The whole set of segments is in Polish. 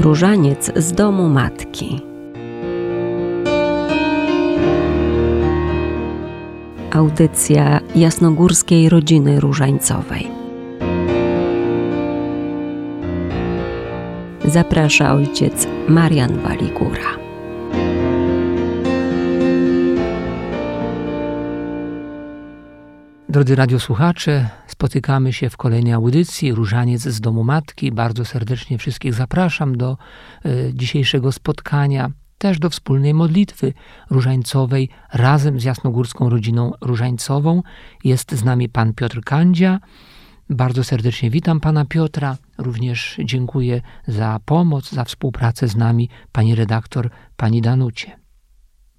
Różaniec z domu matki. Audycja jasnogórskiej rodziny różańcowej. Zaprasza ojciec Marian Waligura. Drodzy radiosłuchacze, spotykamy się w kolejnej audycji Różaniec z Domu Matki. Bardzo serdecznie wszystkich zapraszam do y, dzisiejszego spotkania, też do wspólnej modlitwy różańcowej razem z jasnogórską rodziną różańcową. Jest z nami pan Piotr Kandzia. Bardzo serdecznie witam pana Piotra. Również dziękuję za pomoc, za współpracę z nami pani redaktor, pani Danucie.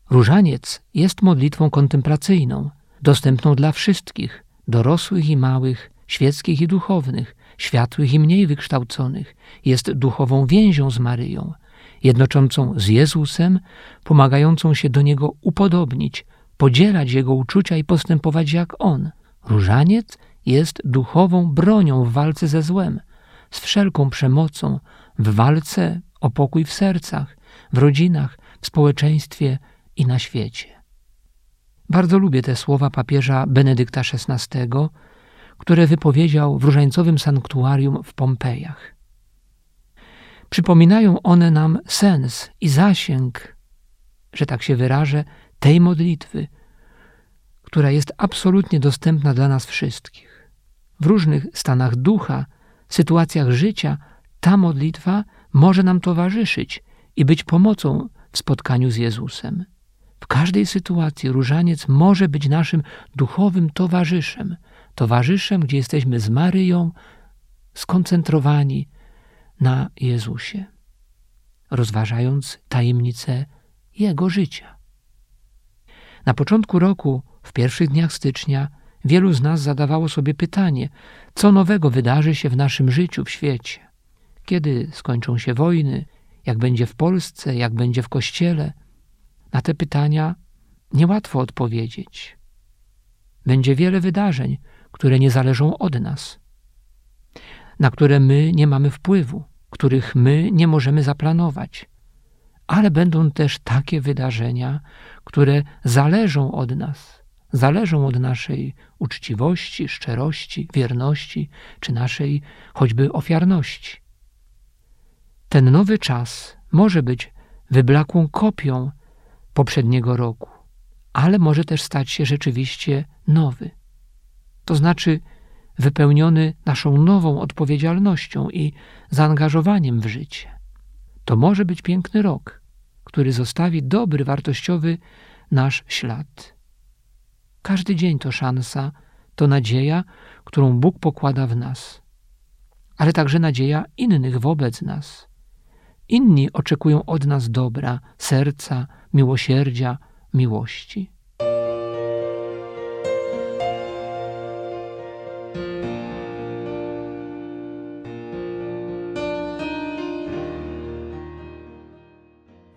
Różaniec jest modlitwą kontemplacyjną – dostępną dla wszystkich, dorosłych i małych, świeckich i duchownych, światłych i mniej wykształconych, jest duchową więzią z Maryją, jednoczącą z Jezusem, pomagającą się do Niego upodobnić, podzielać Jego uczucia i postępować jak On. Różaniec jest duchową bronią w walce ze złem, z wszelką przemocą, w walce o pokój w sercach, w rodzinach, w społeczeństwie i na świecie. Bardzo lubię te słowa papieża Benedykta XVI, które wypowiedział w różańcowym sanktuarium w Pompejach. Przypominają one nam sens i zasięg, że tak się wyrażę, tej modlitwy, która jest absolutnie dostępna dla nas wszystkich. W różnych stanach ducha, sytuacjach życia, ta modlitwa może nam towarzyszyć i być pomocą w spotkaniu z Jezusem. W każdej sytuacji różaniec może być naszym duchowym towarzyszem, towarzyszem, gdzie jesteśmy z Maryją skoncentrowani na Jezusie, rozważając tajemnicę Jego życia. Na początku roku, w pierwszych dniach stycznia, wielu z nas zadawało sobie pytanie, co nowego wydarzy się w naszym życiu, w świecie. Kiedy skończą się wojny, jak będzie w Polsce, jak będzie w Kościele – na te pytania niełatwo odpowiedzieć. Będzie wiele wydarzeń, które nie zależą od nas, na które my nie mamy wpływu, których my nie możemy zaplanować. Ale będą też takie wydarzenia, które zależą od nas, zależą od naszej uczciwości, szczerości, wierności czy naszej choćby ofiarności. Ten nowy czas może być wyblakłą kopią poprzedniego roku, ale może też stać się rzeczywiście nowy. To znaczy wypełniony naszą nową odpowiedzialnością i zaangażowaniem w życie. To może być piękny rok, który zostawi dobry, wartościowy nasz ślad. Każdy dzień to szansa, to nadzieja, którą Bóg pokłada w nas, ale także nadzieja innych wobec nas. Inni oczekują od nas dobra, serca, miłosierdzia, miłości.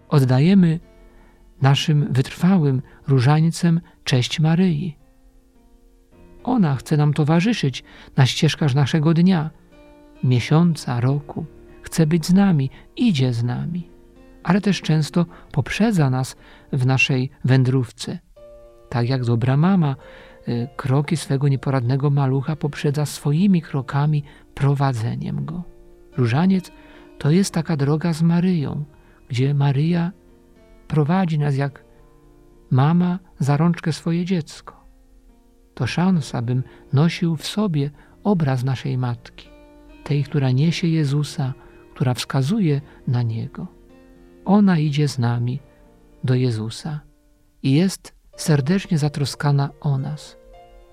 Oddajemy naszym wytrwałym różańcem cześć Maryi. Ona chce nam towarzyszyć na ścieżkach naszego dnia, miesiąca, roku. Chce być z nami, idzie z nami ale też często poprzedza nas w naszej wędrówce. Tak jak dobra mama y, kroki swego nieporadnego malucha poprzedza swoimi krokami prowadzeniem go. Różaniec to jest taka droga z Maryją, gdzie Maryja prowadzi nas jak mama za rączkę swoje dziecko. To szansa, bym nosił w sobie obraz naszej matki, tej, która niesie Jezusa, która wskazuje na Niego. Ona idzie z nami do Jezusa i jest serdecznie zatroskana o nas.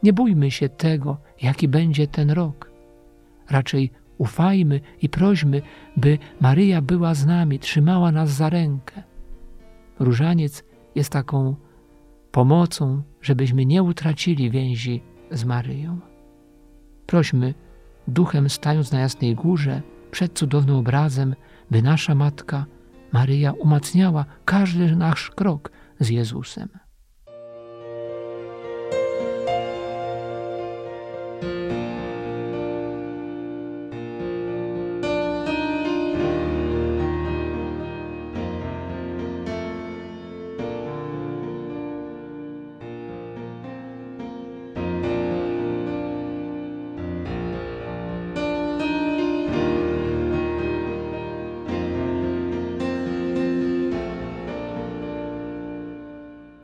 Nie bójmy się tego, jaki będzie ten rok. Raczej ufajmy i prośmy, by Maryja była z nami, trzymała nas za rękę. Różaniec jest taką pomocą, żebyśmy nie utracili więzi z Maryją. Prośmy, duchem stając na jasnej górze, przed cudownym obrazem, by nasza Matka Maryja umacniała każdy nasz krok z Jezusem.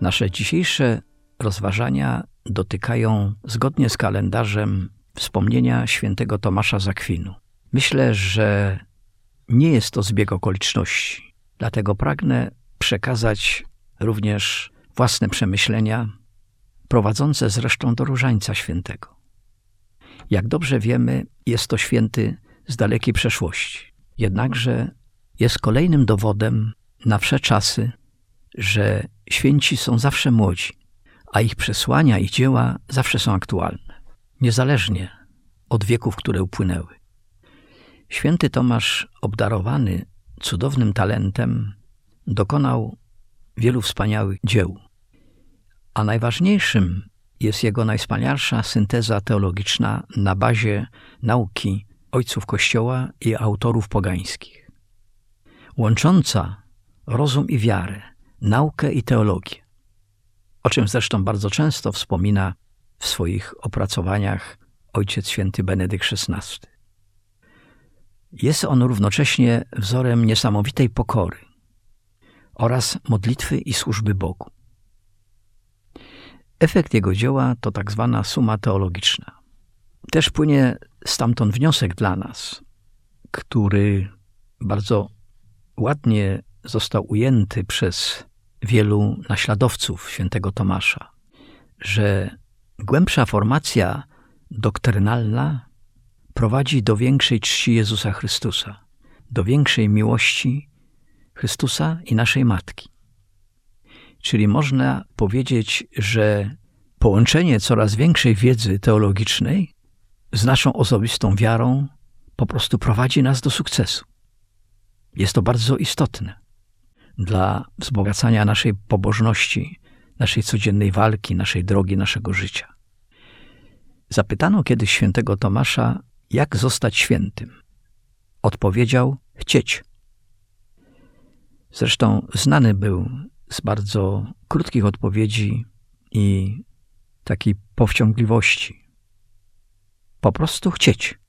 Nasze dzisiejsze rozważania dotykają, zgodnie z kalendarzem, wspomnienia świętego Tomasza Zakwinu. Myślę, że nie jest to zbieg okoliczności, dlatego pragnę przekazać również własne przemyślenia, prowadzące zresztą do Różańca Świętego. Jak dobrze wiemy, jest to święty z dalekiej przeszłości. Jednakże jest kolejnym dowodem na wsze czasy, że święci są zawsze młodzi, a ich przesłania i dzieła zawsze są aktualne, niezależnie od wieków, które upłynęły. Święty Tomasz, obdarowany cudownym talentem, dokonał wielu wspaniałych dzieł, a najważniejszym jest jego najwspanialsza synteza teologiczna na bazie nauki ojców Kościoła i autorów pogańskich, łącząca rozum i wiarę, naukę i teologię, o czym zresztą bardzo często wspomina w swoich opracowaniach ojciec święty Benedykt XVI. Jest on równocześnie wzorem niesamowitej pokory oraz modlitwy i służby Bogu. Efekt jego dzieła to tak zwana suma teologiczna. Też płynie stamtąd wniosek dla nas, który bardzo ładnie został ujęty przez wielu naśladowców świętego Tomasza, że głębsza formacja doktrynalna prowadzi do większej czci Jezusa Chrystusa, do większej miłości Chrystusa i naszej Matki. Czyli można powiedzieć, że połączenie coraz większej wiedzy teologicznej z naszą osobistą wiarą po prostu prowadzi nas do sukcesu. Jest to bardzo istotne dla wzbogacania naszej pobożności, naszej codziennej walki, naszej drogi, naszego życia. Zapytano kiedyś świętego Tomasza, jak zostać świętym. Odpowiedział: chcieć. Zresztą znany był z bardzo krótkich odpowiedzi i takiej powściągliwości. Po prostu chcieć.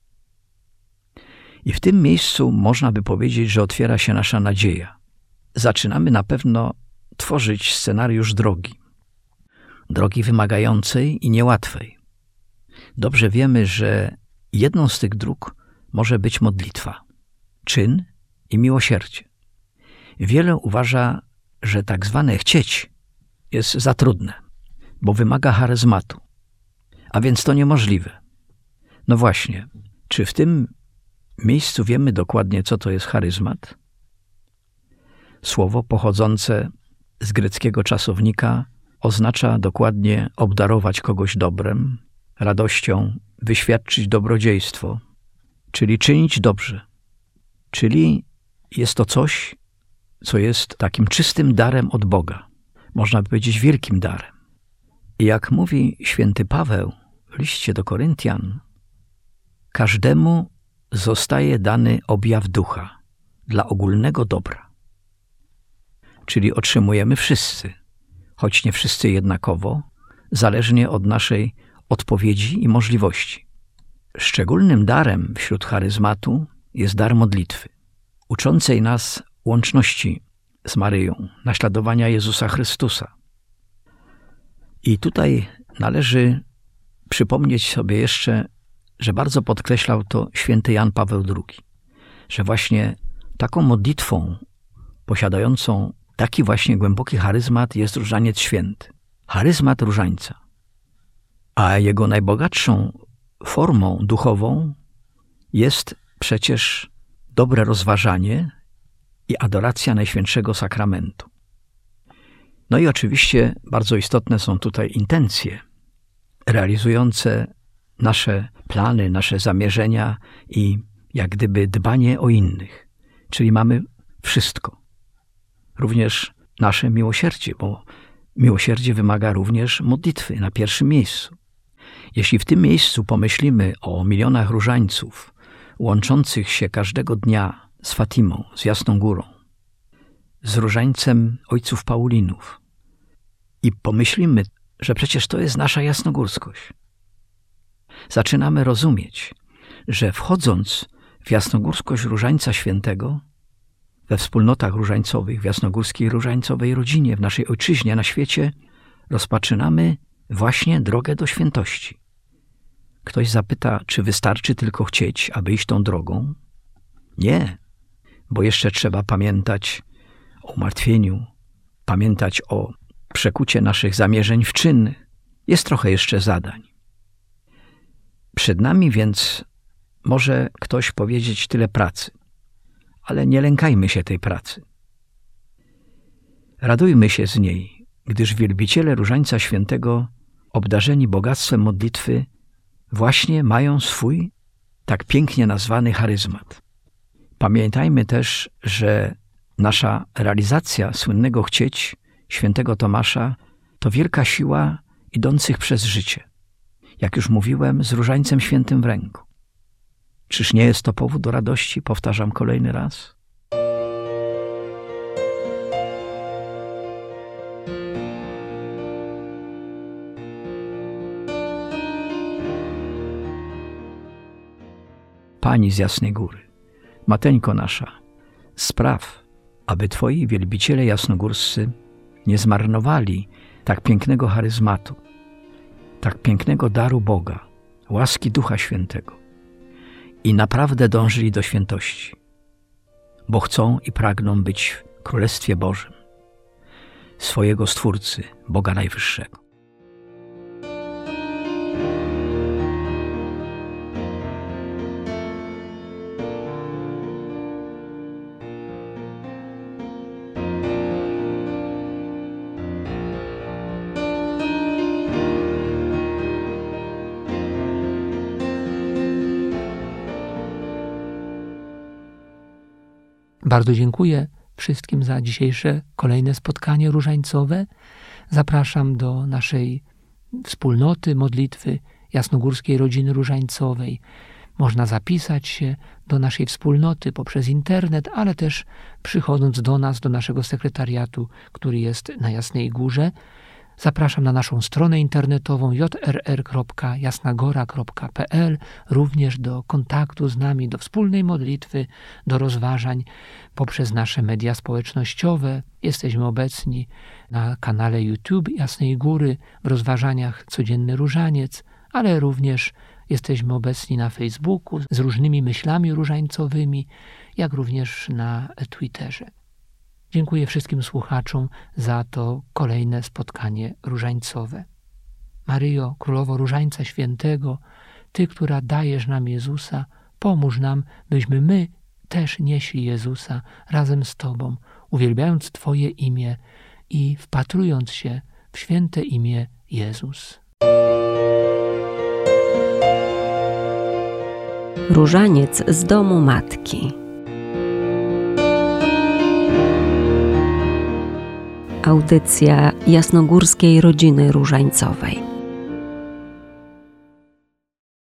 I w tym miejscu można by powiedzieć, że otwiera się nasza nadzieja. Zaczynamy na pewno tworzyć scenariusz drogi. Drogi wymagającej i niełatwej. Dobrze wiemy, że jedną z tych dróg może być modlitwa, czyn i miłosierdzie. Wiele uważa, że tak zwane chcieć jest za trudne, bo wymaga charyzmatu, a więc to niemożliwe. No właśnie, czy w tym miejscu wiemy dokładnie, co to jest charyzmat? Słowo pochodzące z greckiego czasownika oznacza dokładnie obdarować kogoś dobrem, radością, wyświadczyć dobrodziejstwo, czyli czynić dobrze. Czyli jest to coś, co jest takim czystym darem od Boga. Można by powiedzieć wielkim darem. I jak mówi święty Paweł w liście do Koryntian, każdemu zostaje dany objaw ducha dla ogólnego dobra. Czyli otrzymujemy wszyscy, choć nie wszyscy jednakowo, zależnie od naszej odpowiedzi i możliwości. Szczególnym darem wśród charyzmatu jest dar modlitwy, uczącej nas łączności z Maryją, naśladowania Jezusa Chrystusa. I tutaj należy przypomnieć sobie jeszcze, że bardzo podkreślał to święty Jan Paweł II, że właśnie taką modlitwą posiadającą taki właśnie głęboki charyzmat jest różaniec święty. Charyzmat różańca. A jego najbogatszą formą duchową jest przecież dobre rozważanie i adoracja Najświętszego Sakramentu. No i oczywiście bardzo istotne są tutaj intencje realizujące nasze plany, nasze zamierzenia i jak gdyby dbanie o innych. Czyli mamy wszystko. Również nasze miłosierdzie, bo miłosierdzie wymaga również modlitwy na pierwszym miejscu. Jeśli w tym miejscu pomyślimy o milionach różańców łączących się każdego dnia z Fatimą, z Jasną Górą, z różańcem ojców Paulinów i pomyślimy, że przecież to jest nasza jasnogórskość. Zaczynamy rozumieć, że wchodząc w jasnogórskość różańca świętego, we wspólnotach różańcowych, w jasnogórskiej różańcowej rodzinie, w naszej ojczyźnie, na świecie, rozpoczynamy właśnie drogę do świętości. Ktoś zapyta, czy wystarczy tylko chcieć, aby iść tą drogą? Nie, bo jeszcze trzeba pamiętać o umartwieniu, pamiętać o przekucie naszych zamierzeń w czyn. Jest trochę jeszcze zadań. Przed nami więc może ktoś powiedzieć tyle pracy, ale nie lękajmy się tej pracy. Radujmy się z niej, gdyż wielbiciele Różańca Świętego, obdarzeni bogactwem modlitwy, właśnie mają swój tak pięknie nazwany charyzmat. Pamiętajmy też, że nasza realizacja słynnego chcieć świętego Tomasza to wielka siła idących przez życie. Jak już mówiłem, z różańcem świętym w ręku. Czyż nie jest to powód do radości? Powtarzam kolejny raz. Pani z Jasnej Góry, Mateńko nasza, spraw, aby Twoi wielbiciele jasnogórscy nie zmarnowali tak pięknego charyzmatu, tak pięknego daru Boga, łaski Ducha Świętego i naprawdę dążyli do świętości, bo chcą i pragną być w Królestwie Bożym, swojego Stwórcy, Boga Najwyższego. Bardzo dziękuję wszystkim za dzisiejsze kolejne spotkanie różańcowe. Zapraszam do naszej wspólnoty modlitwy Jasnogórskiej Rodziny Różańcowej. Można zapisać się do naszej wspólnoty poprzez internet, ale też przychodząc do nas, do naszego sekretariatu, który jest na Jasnej Górze. Zapraszam na naszą stronę internetową jrr.jasnagora.pl, również do kontaktu z nami, do wspólnej modlitwy, do rozważań poprzez nasze media społecznościowe. Jesteśmy obecni na kanale YouTube Jasnej Góry w rozważaniach Codzienny Różaniec, ale również jesteśmy obecni na Facebooku z różnymi myślami różańcowymi, jak również na Twitterze. Dziękuję wszystkim słuchaczom za to kolejne spotkanie różańcowe. Maryjo, Królowo Różańca Świętego, Ty, która dajesz nam Jezusa, pomóż nam, byśmy my też nieśli Jezusa razem z Tobą, uwielbiając Twoje imię i wpatrując się w święte imię Jezus. Różaniec z domu matki. Audycja jasnogórskiej rodziny różańcowej.